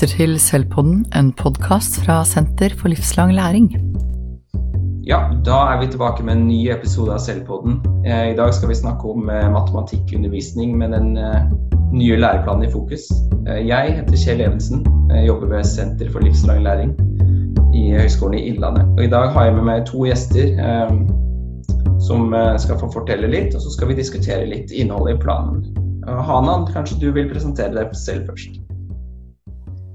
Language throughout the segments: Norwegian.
lytter til Selvpodden, en podkast fra Senter for livslang læring. Ja, da er vi tilbake med en ny episode av Selvpodden. Eh, I dag skal vi snakke om eh, matematikkundervisning med den eh, nye læreplanen i fokus. Jeg heter Kjell Evensen, jobber ved Senter for livslang læring i Høgskolen i Innlandet. Og I dag har jeg med meg to gjester som skal få fortelle litt, og så skal vi diskutere litt innholdet i planen. Hanan, kanskje du vil presentere deg selv først?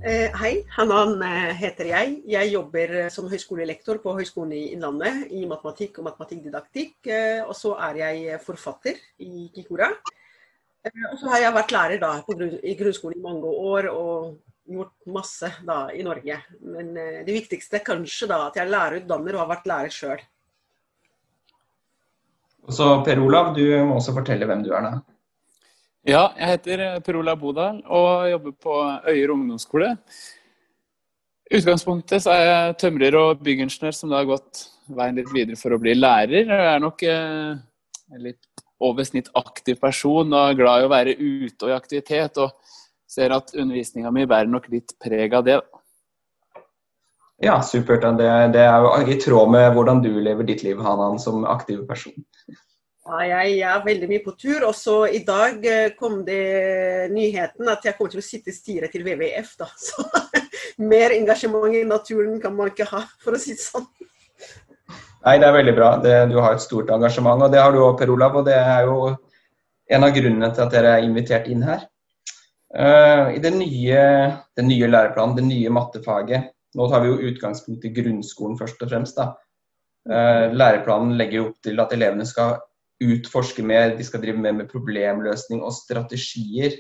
Eh, hei, Hanan eh, heter jeg. Jeg jobber eh, som høyskolelektor på Høgskolen i Innlandet i matematikk og matematikkdidaktikk. Og så er jeg forfatter i Kikora. Og så har jeg vært lærer da, grunn, i grunnskolen i mange år og gjort masse da, i Norge. Men det viktigste kanskje da, at jeg er lærerutdanner og har vært lærer sjøl. Per Olav, du må også fortelle hvem du er nå. Ja, jeg heter eh, Per Olav Bodal og jobber på Øyer ungdomsskole. Utgangspunktet er jeg tømrer og byggingeniør som da har gått veien litt videre for å bli lærer. Jeg er nok eh, litt over snitt aktiv person og glad i å være ute og i aktivitet. Og ser at undervisninga mi bærer nok litt preg av det. Ja, supert. Det, det er jo i tråd med hvordan du lever ditt liv, Hanan, som aktiv person. Ja, jeg, er veldig mye på tur. Også i dag eh, kom det nyheten at jeg kommer til å sitte i styret til WWF. da. Så mer engasjement i naturen kan man ikke ha, for å si det sånn. Nei, det er veldig bra. Det, du har et stort engasjement, og det har du òg, Per Olav. Og det er jo en av grunnene til at dere er invitert inn her. Uh, I den nye, den nye læreplanen, det nye mattefaget Nå tar vi jo utgangspunkt i grunnskolen først og fremst. da. Uh, læreplanen legger jo opp til at elevene skal utforske mer, de skal drive mer med problemløsning og strategier.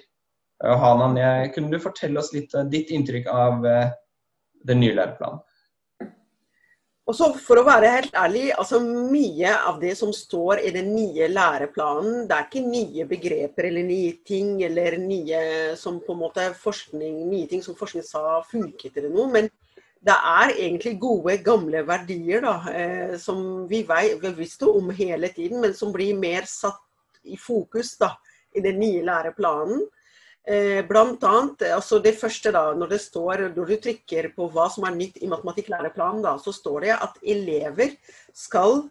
Hanan, kunne du fortelle oss litt ditt inntrykk av uh, den nye læreplanen? Også For å være helt ærlig, altså mye av det som står i den nye læreplanen, det er ikke nye begreper eller nye ting eller nye som på en måte forskning, nye ting som forskning sa funket eller noe. men det er egentlig gode, gamle verdier da, eh, som vi visste om hele tiden, men som blir mer satt i fokus da, i den nye læreplanen. Eh, blant annet, altså Det første, da, når det står, når du trykker på hva som er nytt i matematikklæreplanen, da, så står det at elever skal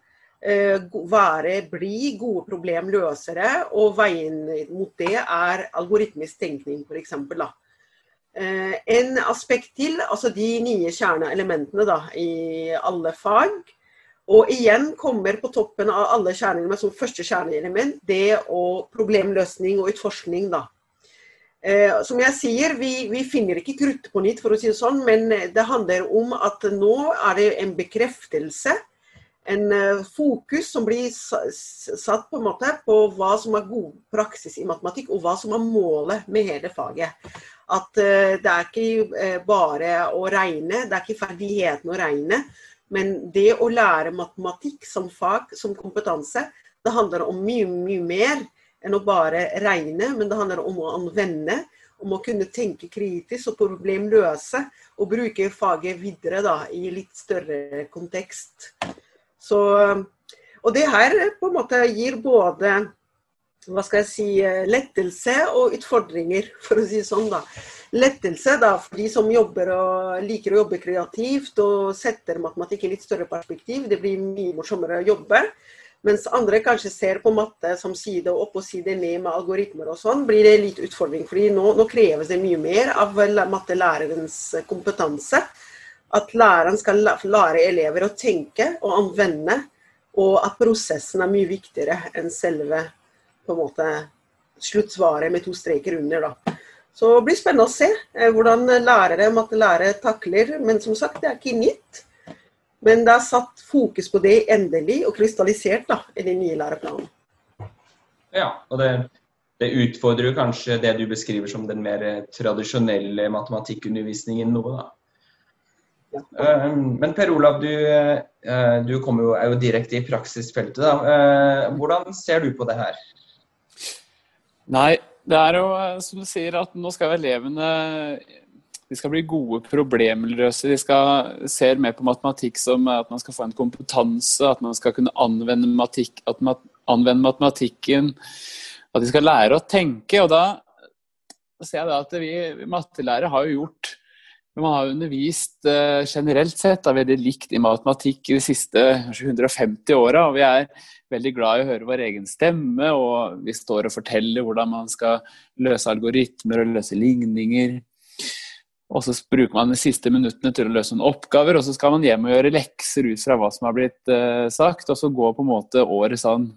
eh, være, bli gode problemløsere, og veien mot det er algoritmisk tenkning, f.eks. Eh, en aspekt til, altså de nye kjerneelementene da, i alle fag. Og igjen kommer på toppen av alle kjerneelement som første kjerneelement det og problemløsning og utforskning. da. Eh, som jeg sier, vi, vi, finner ikke krutt på nytt, for å si det sånn, men det handler om at nå er det en bekreftelse en eh, fokus som blir satt på en måte på hva som er god praksis i matematikk, og hva som er målet med hele faget. At uh, det er ikke uh, bare å regne, det er ikke ferdigheten å regne, men det å lære matematikk som fag, som kompetanse, det handler om mye, mye mer enn å bare regne, men det handler om å anvende, om å kunne tenke kritisk og problemløse, og bruke faget videre da, i litt større kontekst. Så, og det her på en måte gir både hva skal jeg si, lettelse og utfordringer, for å si det sånn. da. Lettelse da, for de som jobber og liker å jobbe kreativt og setter matematikk i litt større perspektiv. Det blir mye morsommere å jobbe. Mens andre kanskje ser på matte som side opp og side ned med algoritmer og sånn, blir det litt utfordring. fordi nå, nå kreves det mye mer av mattelærerens kompetanse at læreren skal lære elever å tenke og anvende, og at prosessen er mye viktigere enn selve på en måte sluttsvaret med to streker under. da. Så det blir spennende å se eh, hvordan lærere og lære takler. Men som sagt, det er ikke nytt. Men det er satt fokus på det endelig og krystallisert da, i den nye læreplanen. Ja, og det, det utfordrer kanskje det du beskriver som den mer tradisjonelle matematikkundervisningen noe, da? Ehm, men Per Olav, du, eh, du jo, er jo direkte i praksisfeltet. Da. Eh, hvordan ser du på det her? Nei, det er jo eh, som du sier at nå skal elevene de skal bli gode problemløse. De skal se mer på matematikk som at man skal få en kompetanse, at man skal kunne anvende, matematikk, anvende matematikken. At de skal lære å tenke. Og da ser jeg da at vi mattelærere har jo gjort Men man har undervist uh, generelt sett da, veldig likt i matematikk de siste 150 åra. Vi er veldig glad i å høre vår egen stemme, og vi står og forteller hvordan man skal løse algoritmer og løse ligninger. Og så bruker man de siste minuttene til å løse noen oppgaver, og så skal man hjem og gjøre lekser ut fra hva som har blitt uh, sagt, og så går på en måte året sånn.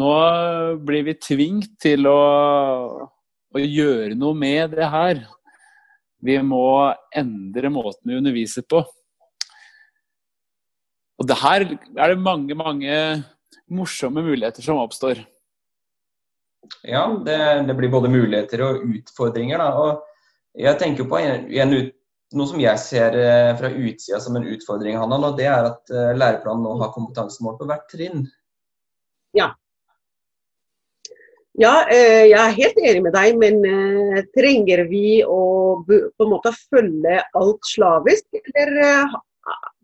Nå blir vi tvingt til å, å gjøre noe med det her. Vi må endre måten vi underviser på. Og det her er det mange, mange morsomme muligheter som oppstår. Ja, det, det blir både muligheter og utfordringer. Da. Og jeg tenker på en, en ut, noe som jeg ser eh, fra utsida som en utfordring, Hanna, og det er at uh, læreplanen nå har kompetansemål på hvert trinn. Ja, ja, eh, jeg er helt enig med deg, men eh, trenger vi å på en måte følge alt slavisk, eller eh,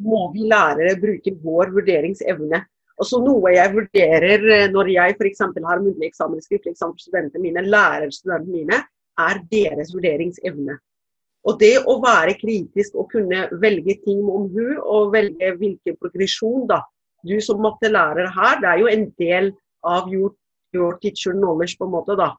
må vi lærere bruke vår vurderingsevne? Også noe jeg vurderer når jeg f.eks. har muntlig eksamen, skriftlig eksamen for studentene mine, lærerstudentene mine, er deres vurderingsevne. Og det å være kritisk og kunne velge ting om hu, og velge hvilken progresjon, da. Du som mattelærer her, det er jo en del av gjort your teacher knowledge, på en måte. da.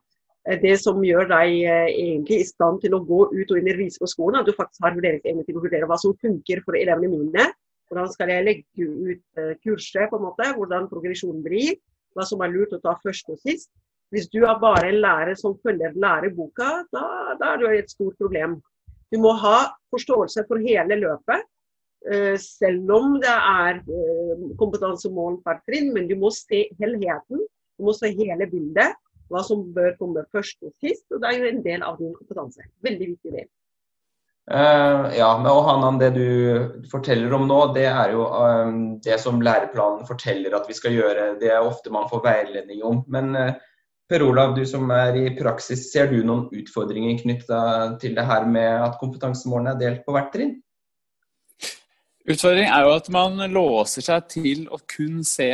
Eh, det som gjør deg eh, egentlig i stand til å gå ut og undervise på skolen. At du faktisk har vurderingsevne til å vurdere hva som funker for elevene mine. Hvordan skal jeg legge ut eh, kurset, på en måte, hvordan progresjonen blir. Hva som er lurt å ta først og sist. Hvis du er bare en lærer som følger læreboka, da, da er du i et stort problem. Du må ha forståelse for hele løpet. Selv om det er kompetansemål per trinn, men du må se helheten du må se hele bildet, hva som bør komme først og sist. og Det er jo en del av din kompetanse. Veldig viktig del. Uh, ja, men Hanan, det du forteller om nå, det er jo um, det som læreplanen forteller at vi skal gjøre. Det er ofte man får veiledning om. Men uh, Per Olav, du som er i praksis, ser du noen utfordringer knytta til det her med at kompetansemålene er delt på hvert trinn? Utfordringen er jo at man låser seg til å kun se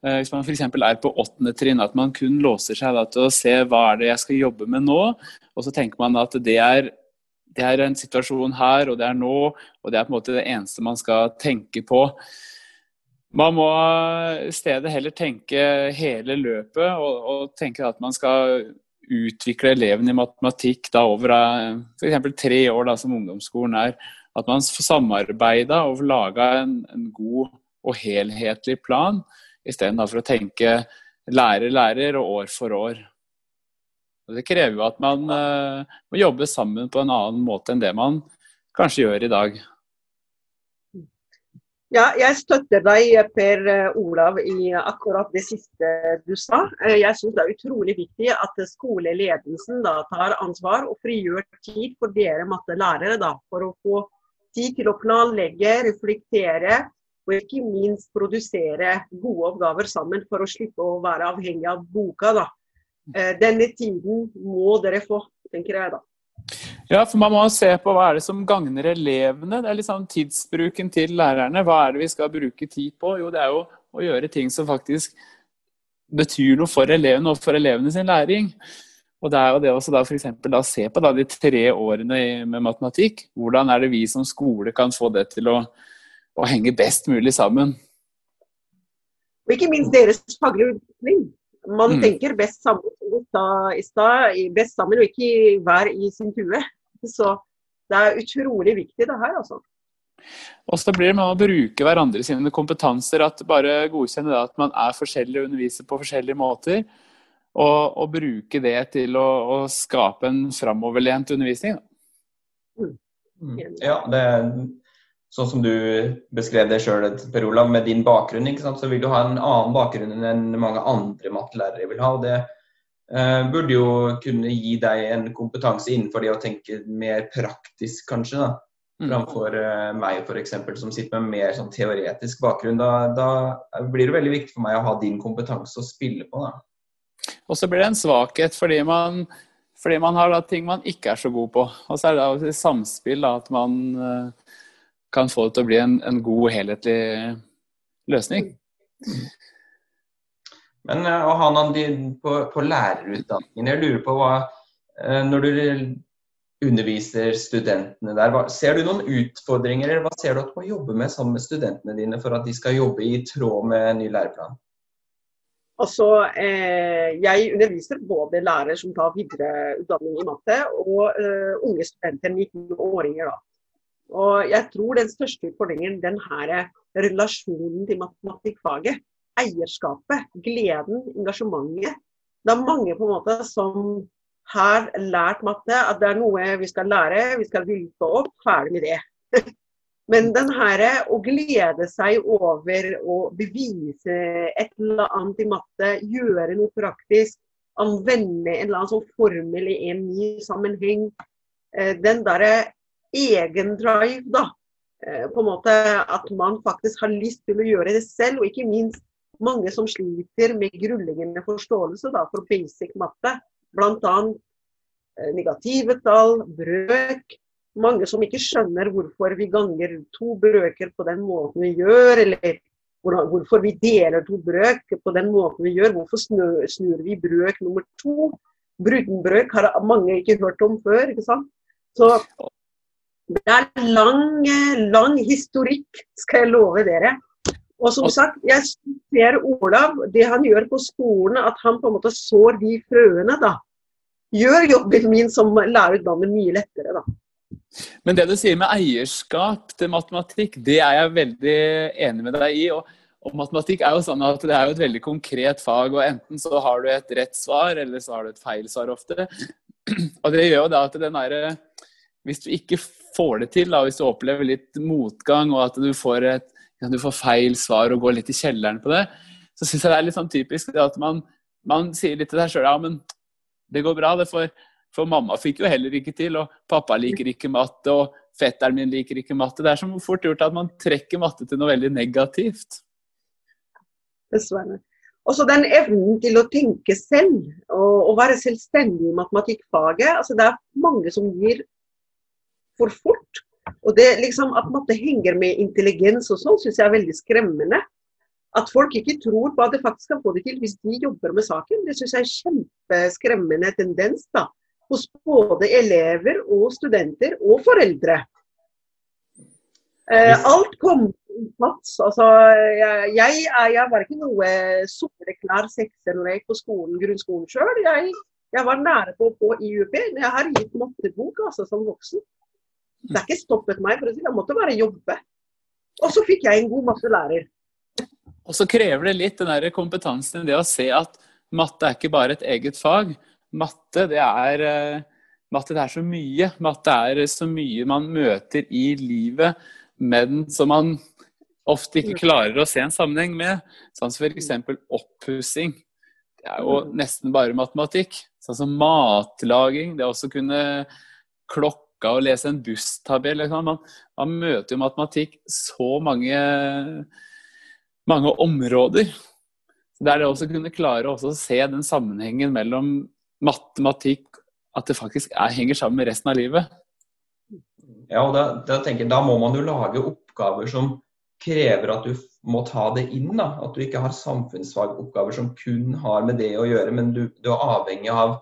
hvis man f.eks. er på åttende trinn, at man kun låser seg til å se hva er det jeg skal jobbe med nå, og så tenker man at det er, det er en situasjon her, og det er nå, og det er på en måte det eneste man skal tenke på. Man må i stedet heller tenke hele løpet, og, og tenke at man skal utvikle elevene i matematikk da over eh, f.eks. tre år, da, som ungdomsskolen er. At man samarbeider og lager en, en god og helhetlig plan istedenfor å tenke lærer, lærer og år for år. Og det krever jo at man uh, må jobbe sammen på en annen måte enn det man kanskje gjør i dag. Ja, jeg støtter deg, Per eh, Olav, i akkurat det siste du sa. Eh, jeg syns det er utrolig viktig at skoleledelsen da, tar ansvar og frigjør tid for dere mattelærere da, for å få tid til å planlegge, reflektere og ikke minst produsere gode oppgaver sammen for å slippe å være avhengig av boka. da. Eh, denne tiden må dere få, tenker jeg da. Ja, for man må se på hva er det som gagner elevene. Det er liksom tidsbruken til lærerne. Hva er det vi skal bruke tid på? Jo, det er jo å gjøre ting som faktisk betyr noe for elevene og for elevene sin læring. Og det er jo det også da f.eks. da se på da de tre årene med matematikk. Hvordan er det vi som skole kan få det til å og henge best mulig sammen. Og ikke minst deres faglige utvikling. Man mm. tenker best sammen, best sammen og ikke hver i sin tue. Så det er utrolig viktig det her, altså. Og så blir det med å bruke hverandre sine kompetanser, at bare godkjenne at man er forskjellig og underviser på forskjellige måter. Og, og bruke det til å, å skape en framoverlent undervisning. Mm. mm. Ja, det, sånn som du beskrev det sjøl, Per Olav, med din bakgrunn, så vil du ha en annen bakgrunn enn mange andre mattelærere vil ha. og Det eh, burde jo kunne gi deg en kompetanse innenfor det å tenke mer praktisk, kanskje. da. Mm. Framfor eh, meg f.eks., som sitter med mer sånn teoretisk bakgrunn. Da, da, blir det veldig viktig for meg å ha din kompetanse å spille på. da. Og så blir det en svakhet fordi man, fordi man har da, ting man ikke er så god på. Og så er det da samspill da, at man uh, kan få det til å bli en, en god, helhetlig løsning. Men å ha noen på, på lærerutdanningen, jeg lurer på hva uh, Når du underviser studentene der. Ser du noen utfordringer, eller hva ser du at du må jobbe med sammen med studentene dine for at de skal jobbe i tråd med ny læreplan? Altså, eh, jeg underviser både lærere som tar videreutdanning i matte, og eh, unge studenter, 19-åringer. Og jeg tror den største utfordringen den her relasjonen til matematikkfaget. Eierskapet, gleden, engasjementet. Det er mange på en måte som har lært matte, at det er noe vi skal lære, vi skal vilke opp, ferdig med det. Men den her å glede seg over å bevise et eller annet i matte, gjøre noe praktisk, anvende en eller annen sånn formel i en ny sammenheng, eh, den derre egen drive, da. Eh, på en måte At man faktisk har lyst til å gjøre det selv, og ikke minst mange som sliter med grunnleggende forståelse da, for basic matte. Bl.a. Eh, negative tall, brøk, mange som ikke skjønner hvorfor vi ganger to brøker på den måten vi gjør, eller hvorfor vi deler to brøk på den måten vi gjør. Hvorfor snur, vi brøk nummer to? Brudenbrøk har mange ikke hørt om før. ikke sant? Så det er lang, lang historikk, skal jeg love dere. Og som sagt, jeg ser Olav, det han gjør på skolen, at han på en måte sår de frøene, da. Gjør jobben min som lærerutdanner mye lettere, da. Men det du sier med eierskap til matematikk, det er jeg veldig enig med deg i. Og, og, matematikk er jo sånn at det er jo et veldig konkret fag, og enten så har du et rett svar, eller så har du et feil svar ofte. Og det gjør jo da at den derre Hvis du ikke får det til, da, hvis du opplever litt motgang, og at du får, et, du får feil svar og går litt i kjelleren på det, så syns jeg det er litt sånn typisk at man, man sier litt til deg sjøl ja, men det går bra, det for, for mamma fikk jo heller ikke til, og pappa liker ikke matte, og fetteren min liker ikke matte. Det er så fort gjort at man trekker matte til noe veldig negativt. Dessverre. Også den evnen til å tenke selv, og, og være selvstendig i matematikkfaget. Altså, det er mange som gir for fort. Og det liksom At matte henger med intelligens og sånn, syns jeg er veldig skremmende. At folk ikke tror på at de faktisk kan få det til hvis de jobber med saken. Det syns jeg er kjempeskremmende tendens. da hos både elever og studenter og foreldre. Eh, alt kom på plass. Altså, jeg, jeg, jeg, var ikke noe soleklar sekser når jeg gikk på skolen, grunnskolen sjøl. Jeg, jeg, var nære på å få IUP, men jeg har gitt mattebok altså, som voksen. Det har ikke stoppet meg, for å si jeg måtte bare jobbe. Og så fikk jeg en god mattelærer. Og så krever det litt den der kompetansen i det å se at matte er ikke bare et eget fag, matte, det er, eh, matte det er så mye. Matte er så mye man møter i livet, men som man ofte ikke klarer å se en sammenheng med. Sånn som f.eks. oppussing. Det er jo nesten bare matematikk. Sånn som matlaging. Det å også kunne klokka og lese en busstabell. Man, man, møter jo matematikk så mange, mange områder. Det er det å kunne klare å se den sammenhengen mellom matematikk at det faktisk er, henger sammen med resten av livet. Ja, og da, da, tenker da må man jo lage oppgaver som krever at du må ta det inn. da, At du ikke har samfunnsfagoppgaver som kun har med det å gjøre, men du, du er avhengig av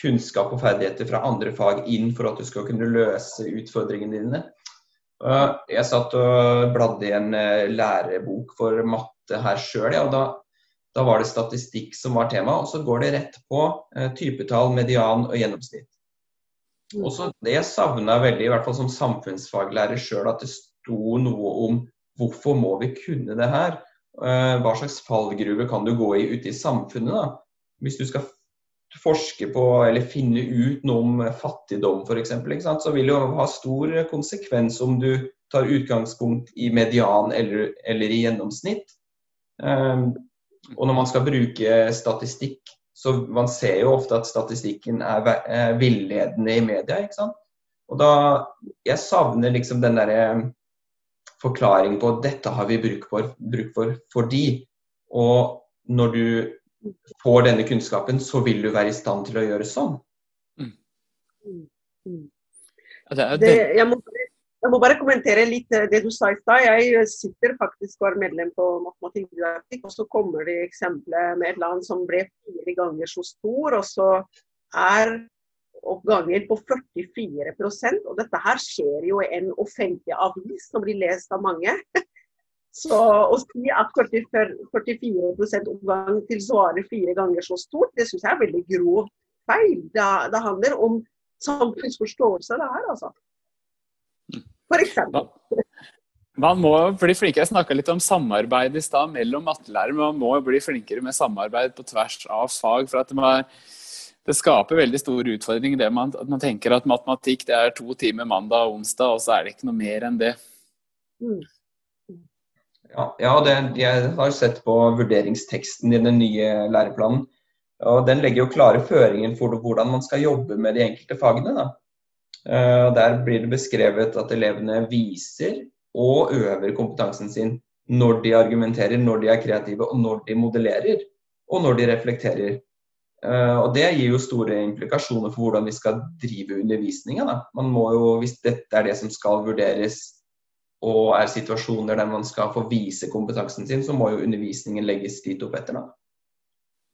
kunnskap og ferdigheter fra andre fag inn for at du skal kunne løse utfordringene dine. Jeg satt og bladde i en eh, lærebok for matte her sjøl, ja, og da da var det statistikk som var tema, og så går det rett på eh, typetall, median og gjennomsnitt. Også Det savna jeg veldig, i hvert fall som samfunnsfaglærer sjøl, at det sto noe om hvorfor må vi kunne det her? Eh, hva slags fallgruve kan du gå i ute i samfunnet? da? Hvis du skal forske på eller finne ut noe om fattigdom f.eks., så vil det jo ha stor konsekvens om du tar utgangspunkt i median eller, eller i gjennomsnitt. Um, og når man skal bruke statistikk, så man ser jo ofte at statistikken er villedende i media. ikke sant? Og da, Jeg savner liksom den derre forklaringen på at dette har vi bruk for, bruk for fordi. Og når du får denne kunnskapen, så vil du være i stand til å gjøre sånn. Mm. Mm. Det, jeg må jeg må bare kommentere litt eh, det du sa i stad. Jeg sitter faktisk og er medlem på matematikkdidaktikk, og så kommer det eksempler med et land som ble fire ganger så stor, og så er oppganger på 44 og dette her skjer jo i en offentlig avis som blir lest av mange. Så å si at 44, 44 oppgang tilsvarer fire ganger så stort, det syns jeg er veldig grov feil. Det, det handler om samfunnsforståelse, det her, altså. For eksempel. Man må bli flinkere. Jeg snakka litt om samarbeid i stad mellom mattelærere. Man må bli flinkere med samarbeid på tvers av fag. for at det må det skaper veldig store utfordringer det man, at man tenker at matematikk det er to timer mandag og onsdag, og så er det ikke noe mer enn det. Mm. Ja, ja det, jeg har sett på vurderingsteksten i den nye læreplanen. og Den legger jo klare føringer for hvordan man skal jobbe med de enkelte fagene. Da. Uh, der blir det beskrevet at elevene viser og øver kompetansen sin når de argumenterer, når de er kreative, og når de modellerer, og når de reflekterer. Uh, og Det gir jo store implikasjoner for hvordan vi skal drive undervisninga. Hvis dette er det som skal vurderes og er situasjoner der man skal få vise kompetansen sin, så må jo undervisningen legges dit opp etter. da.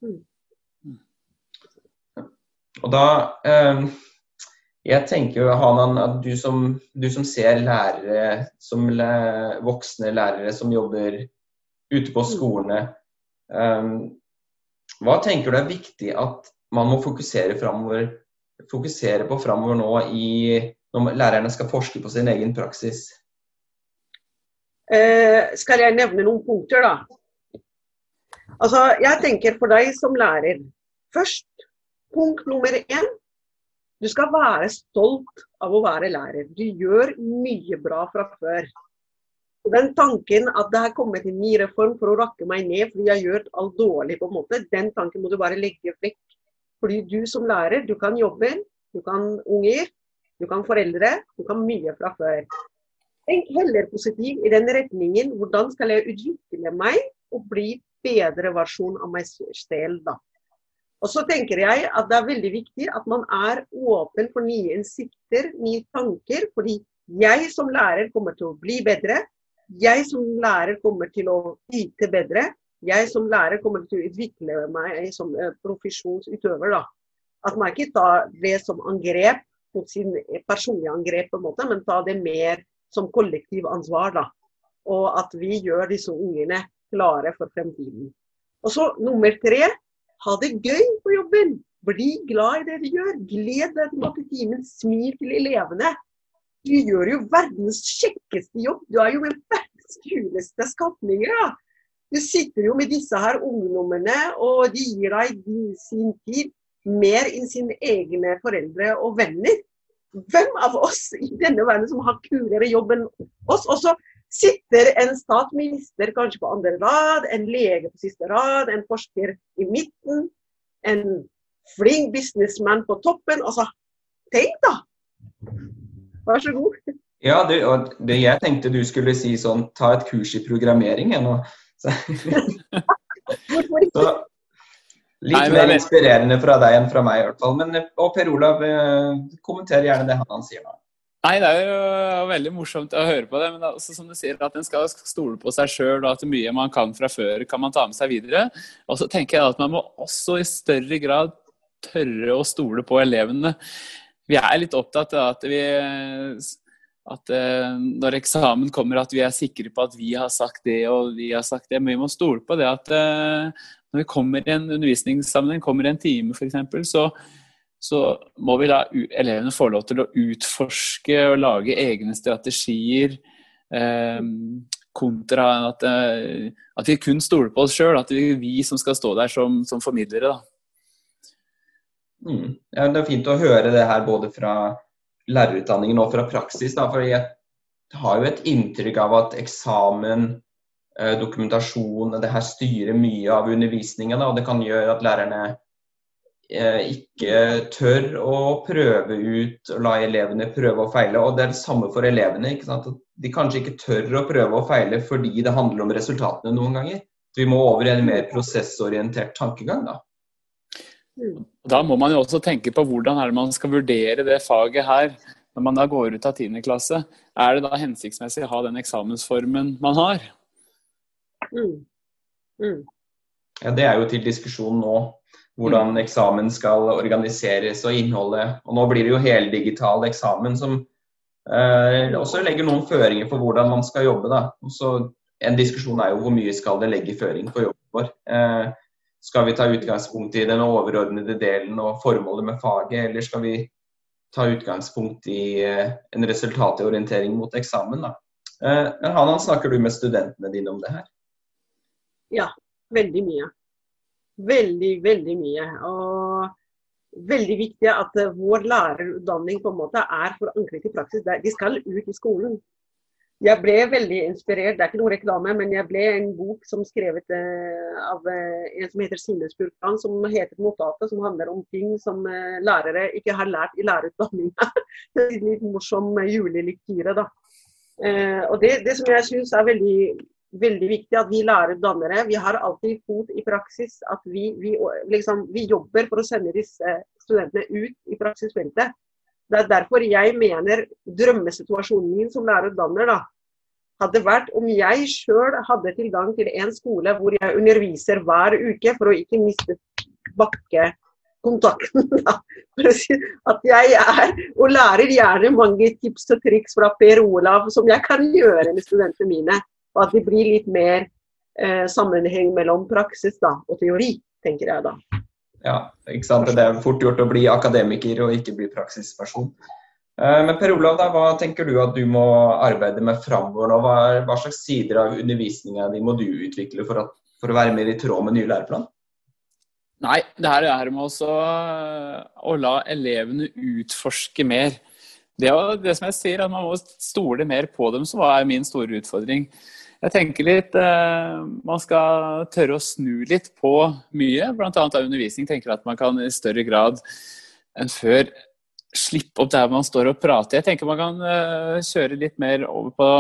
Mm. Og da uh, Jeg tenker jo, Hanan, at du som, du som ser lærere, som voksne lærere som jobber ute på skolene. Um, hva tenker du er viktig at man må fokusere, fremover, fokusere på framover nå i, når lærerne skal forske på sin egen praksis? Eh, skal jeg nevne noen punkter, da? Altså, jeg tenker for deg som lærer Først, punkt nummer én. Du skal være stolt av å være lærer. Du gjør mye bra fra før. Den tanken at det har kommet en ny reform for å rakke meg ned fordi jeg gjort alt dårlig, på en måte, den tanken må du bare legge vekk. Fordi du som lærer, du kan jobbe, du kan unger, du kan foreldre, du kan mye fra før. Tenk heller positivt i den retningen. Hvordan skal jeg utvikle meg og bli bedre versjon av meg selv, da. Og så tenker jeg at det er veldig viktig at man er åpen for nye innsikter, nye tanker. Fordi jeg som lærer kommer til å bli bedre jeg som lærer kommer til å yte bedre. Jeg som lærer kommer til å utvikle meg som eh, profesjonsutøver. da. At man ikke tar det som angrep mot sin personlige angrep, på en måte, men tar det mer som kollektiv ansvar. da. Og at vi gjør disse ungene klare for fremtiden. Og så nummer tre ha det gøy på jobben. Bli glad i det du gjør. Gled deg til mattetimen. Smil til elevene. Du gjør jo verdens kjekkeste jobb. Du er jo med verdens kuleste skapninger. da. Du sitter jo med disse her ungdommene, og de gir deg sin tid mer enn sine egne foreldre og venner. Hvem av oss i denne verden som har kulere jobb enn oss? Og så sitter en statsminister kanskje på andre rad, en lege på siste rad, en forsker i midten, en flink businessman på toppen. Altså, tenk da! Vær så god. Ja, det, og det jeg tenkte du skulle si sånn ta et kurs i programmering jeg nå. Så, så, litt mer inspirerende fra deg enn fra meg i hvert fall. Men, og Per Olav, eh, kommenter gjerne det han sier nå. Nei, Det er jo veldig morsomt å høre på det. Men det også, som du sier, at en skal stole på seg sjøl, og at mye man kan fra før, kan man ta med seg videre. Og så tenker jeg at man må også i større grad tørre å stole på elevene vi er litt opptatt av at vi at eh, når eksamen kommer, at vi er sikre på at vi har sagt det og vi har sagt det. Men vi må stole på det at eh, når vi kommer i en undervisningssammenheng, kommer i en time f.eks., så, så må vi la elevene få lov til å utforske og lage egne strategier. Eh, kontra at, eh, at, vi kun stoler på oss sjøl. At det er vi som skal stå der som, som formidlere. Mm. Ja, det er fint å høre det her både fra lærerutdanningen og fra praksis. Da, for jeg har jo et inntrykk av at eksamen, dokumentasjon, det her styrer mye av undervisningen. Og det kan gjøre at lærerne eh, ikke tør å prøve ut og la elevene prøve og feile. Og det er det samme for elevene. ikke At de kanskje ikke tør å prøve og feile fordi det handler om resultatene noen ganger. Vi må over i en mer prosessorientert tankegang. da. Da må man jo også tenke på hvordan er det man skal vurdere det faget her når man da går ut av 10. klasse. Er det da hensiktsmessig å ha den eksamensformen man har? Mm. Mm. Ja, Det er jo til diskusjon nå. Hvordan mm. eksamen skal organiseres og innholdet. Og nå blir det jo heldigital eksamen som eh, også legger noen føringer for hvordan man skal jobbe. da. Så En diskusjon er jo hvor mye skal det legge føring på jobben vår. Eh, skal vi ta utgangspunkt i den overordnede delen og formålet med faget, eller skal vi ta utgangspunkt i eh, en resultatorientering mot eksamen? da? Eh, men Hanan, snakker du med studentene dine om det her? Ja, veldig mye. Veldig, veldig mye. Og veldig viktig at vår lærerutdanning på en måte er forankret i praksis. De skal ut i skolen jeg ble veldig inspirert. Det er ikke noe reklame, men jeg ble en bok som skrevet uh, av uh, en som heter Sine Spurkan, som heter 'Notatet', som handler om ting som lærere ikke har lært i lærerutdanninga. litt morsom julelektyre, da. og det, det, som jeg syns er veldig, veldig viktig, at vi lærer dannere. vi har alltid fot i praksis. At vi, vi, liksom, vi jobber for å sende disse studentene ut i praksisfeltet. Det er derfor jeg mener drømmesituasjonen min som lærerutdanner da, hadde vært om jeg sjøl hadde tilgang til en skole hvor jeg underviser hver uke for å ikke miste bakkekontakten. At jeg er og lærer gjerne mange tips og triks fra Per Olav som jeg kan gjøre med studentene mine. Og at det blir litt mer eh, sammenheng mellom praksis da, og teori, tenker jeg da. Ja, ikke sant? Det er fort gjort å bli akademiker og ikke bli praksisperson. Eh, men Per Olav, da, hva tenker du at du må arbeide med framover nå? Hva, hva, slags sider av undervisninga di må du utvikle for, at, for, å være mer i tråd med ny læreplan? Nei, det her er med også eh, å la elevene utforske mer. Det er det som jeg sier, at man må stole mer på dem, som er min store utfordring. Jeg tenker litt eh, Man skal tørre å snu litt på mye, bl.a. av undervisning. tenker jeg at man kan i større grad enn før slippe opp der man står og prater. Jeg tenker man kan eh, kjøre litt mer over på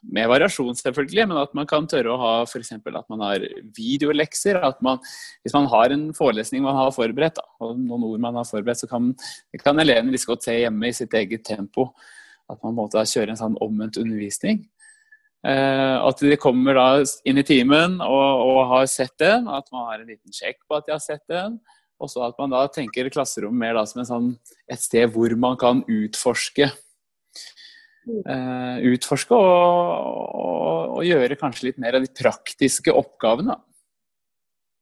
med variasjon, selvfølgelig, men at man kan tørre å ha f.eks. at man har videolekser. at man, Hvis man har en forelesning man har forberedt, da, og noen ord man har forberedt, så kan, kan elevene like godt se hjemme i sitt eget tempo. At man måtte kjøre en sånn omvendt undervisning. Uh, at de kommer da inn i timen og, og, har sett den, at man har en liten sjekk på at de har sett den. Og så at man da tenker klasserommet mer da som sånn, et sted hvor man kan utforske. Uh, utforske og, og, og, gjøre kanskje litt mer av de praktiske oppgavene.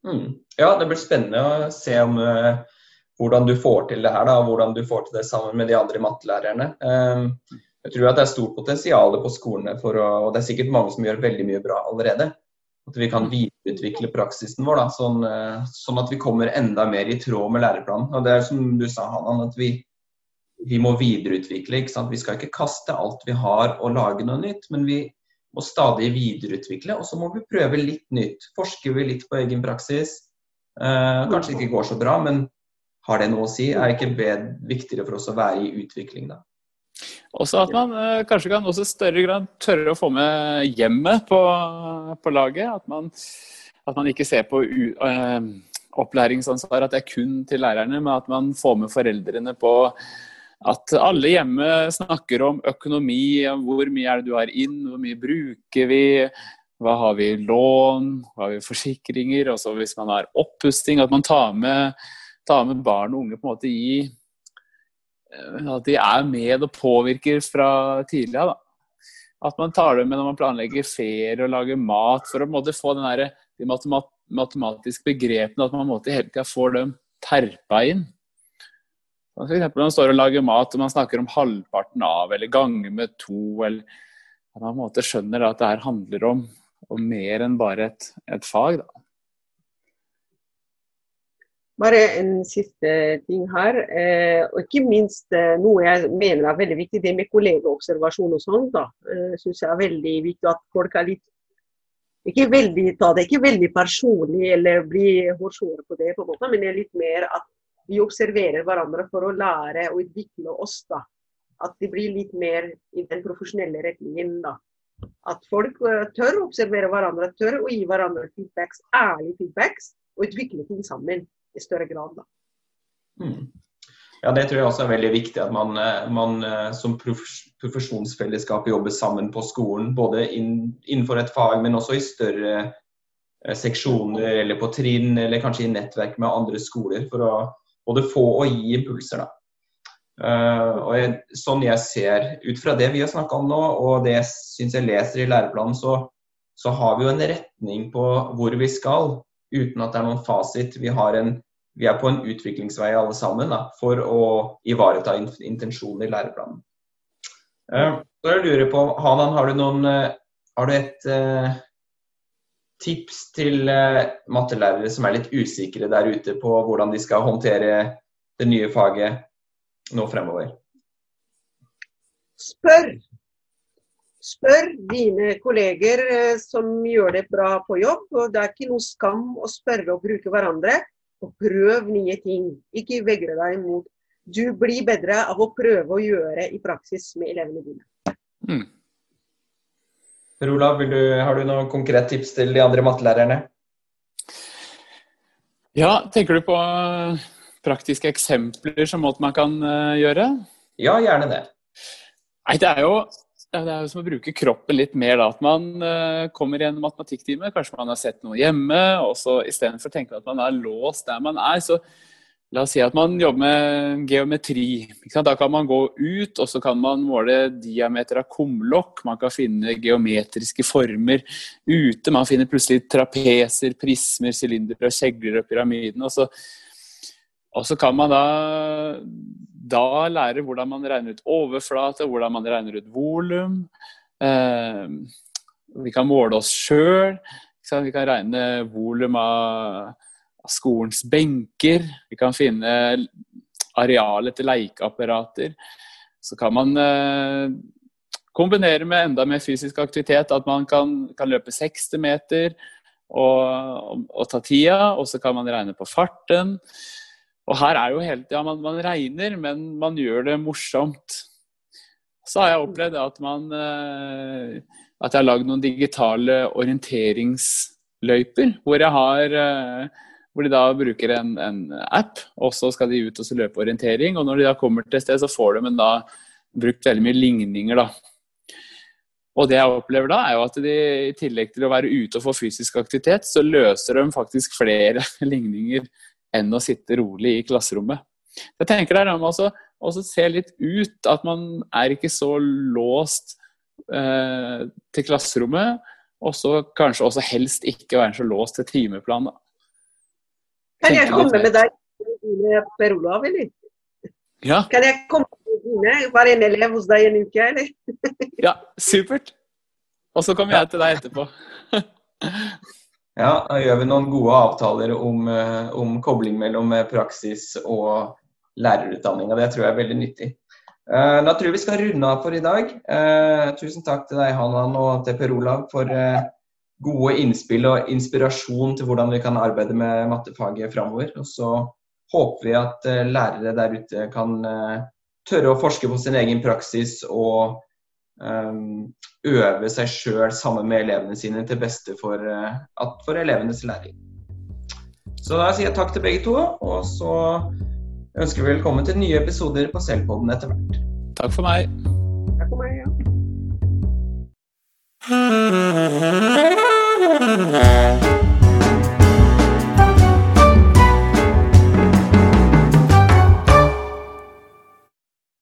Mm. Ja, det blir spennende å se om uh, hvordan du får til det her. da, Hvordan du får til det sammen med de andre mattelærerne. Uh, jeg tror at det er stort potensial på skolene for å Og det er sikkert mange som gjør veldig mye bra allerede. At vi kan videreutvikle praksisen vår, da, sånn, eh, sånn, at vi kommer enda mer i tråd med læreplanen. Og det er som du sa, Hanan, at vi, vi må videreutvikle. Vi skal ikke kaste alt vi har og lage noe nytt, men vi må stadig videreutvikle. Og så må vi prøve litt nytt. Forsker vi litt på egen praksis. Eh, kanskje ikke går så bra, men har det noe å si? Er ikke bedre, viktigere for oss å være i utvikling da? Også at man eh, kanskje kan også større grad tørre å få med hjemmet på, på laget. At man, at man, ikke ser på u, eh, opplæringsansvar at det er kun til lærerne, men at man får med foreldrene på at alle hjemme snakker om økonomi, hvor mye er det du har inn, hvor mye bruker vi, hva har vi i lån, hva har vi forsikringer, og så hvis man har oppussing, at man tar med, tar med barn og unge på en måte i at de er med og påvirker fra tidlig av. At man tar dem med når man planlegger ferie og lager mat, for å måte, få der, de matemat matematiske begrepene, at man måte, hele tida får dem terpa inn. Eksempel når man står og lager mat og man snakker om halvparten av, eller ganger med to, eller at man på en måte skjønner at det her handler om, om mer enn bare et, et fag. Da. Bare en siste ting her. Eh, og ikke minst eh, noe jeg mener er veldig viktig, det med kollegaobservasjon og sånn. da, eh, Syns jeg er veldig viktig at folk er litt ikke veldig, ta det ikke veldig personlig eller bli hårsåre på det, på en måte, men det er litt mer at vi observerer hverandre for å lære og utvikle oss. da. At det blir litt mer i den profesjonelle retningen. da. At folk uh, tør å observere hverandre, tør å gi hverandre feedbacks, ærlige feedbacks, og utvikle ting sammen i større grad. Mm. Ja, Det tror jeg også er veldig viktig, at man, eh, man eh, som profesjonsfellesskap jobber sammen på skolen. Både inn, innenfor et fag, men også i større seksjoner eller på trinn, eller kanskje i nettverk med andre skoler, for å både få og gi impulser. da. Uh, og jeg, sånn jeg ser, Ut fra det vi har snakka om nå, og det jeg syns jeg leser i læreplanen, så, så, har vi jo en retning på hvor vi skal, uten at det er noen fasit. Vi, har en, vi er på en utviklingsvei alle sammen da, for å ivareta intensjonen i læreplanen. Uh, så jeg lurer på, Hanan, har du, noen, uh, har du et tips til mattelærere som er litt usikre der ute på hvordan de skal håndtere det nye faget? nå fremover? Spør. Spør dine kolleger eh, som gjør det bra på jobb. og Det er ikke noe skam å spørre og bruke hverandre. Og prøv nye ting. Ikke vegre deg mot. Du blir bedre av å prøve å gjøre i praksis med elevene dine. Mm. Per Olav, du, har du noen konkret tips til de andre mattelærerne? Ja, tenker du på praktiske eksempler som man kan uh, gjøre? Ja, gjerne det. Nei, det er jo det er jo som å bruke kroppen litt mer. da, At man uh, kommer i en matematikktime, kanskje man har sett noe hjemme, og så istedenfor å tenke at man er låst der man er, så La oss si at man jobber med geometri. Da kan man gå ut og så kan man måle diameter av kumlokk. Man kan finne geometriske former ute. Man finner plutselig trapeser, prismer, sylindere, kjegler og pyramiden. Og så og så kan man da, da, lære hvordan man regner ut overflate, hvordan man regner ut volum. Eh, vi kan måle oss sjøl. Vi kan regne volum av, skolens benker. Vi kan finne arealet til lekeapparater. Så kan man eh, kombinere med enda mer fysisk aktivitet. At man kan, kan løpe 60 meter og, og, og ta tida. Og så kan man regne på farten. Og her er jo helt Ja, man, man, regner, men man gjør det morsomt. Så har jeg opplevd at man eh, At jeg har lagd noen digitale orienteringsløyper. Hvor jeg har eh, hvor de da bruker en, en, app, og så skal de ut og løpe orientering. Og når de da kommer til et sted, så får de da brukt veldig mye ligninger, da. Og det jeg opplever da, er jo at de i tillegg til å være ute og få fysisk aktivitet, så løser de faktisk flere ligninger enn å sitte rolig i klasserommet. Jeg tenker det er også, også se litt ut, at man er ikke så låst eh, til klasserommet. Og så kanskje også helst ikke være så låst til timeplan. Kan jeg komme med deg, Per Olav, eller? Ja. Kan jeg komme med dine? Være en elev hos deg en uke, eller? ja, supert. Og så kommer jeg til deg etterpå. Ja, da gjør vi noen gode avtaler om, eh, om kobling mellom eh, praksis og lærerutdanning. Og Det tror jeg er veldig nyttig. Eh, da tror jeg vi skal runde av for i dag. Tusen takk til deg, Hanan, og til Per Olav for gode innspill og inspirasjon til hvordan vi kan arbeide med mattefaget framover. Og så håper vi at lærere der ute kan tørre å forske på sin egen praksis og øve seg sjøl sammen med elevene sine til beste for, uh, for, elevenes læring. Så da sier jeg takk til begge to, og så ønsker vi velkommen til nye episoder på Selvpodden etter hvert. Takk for meg. Takk for meg, ja.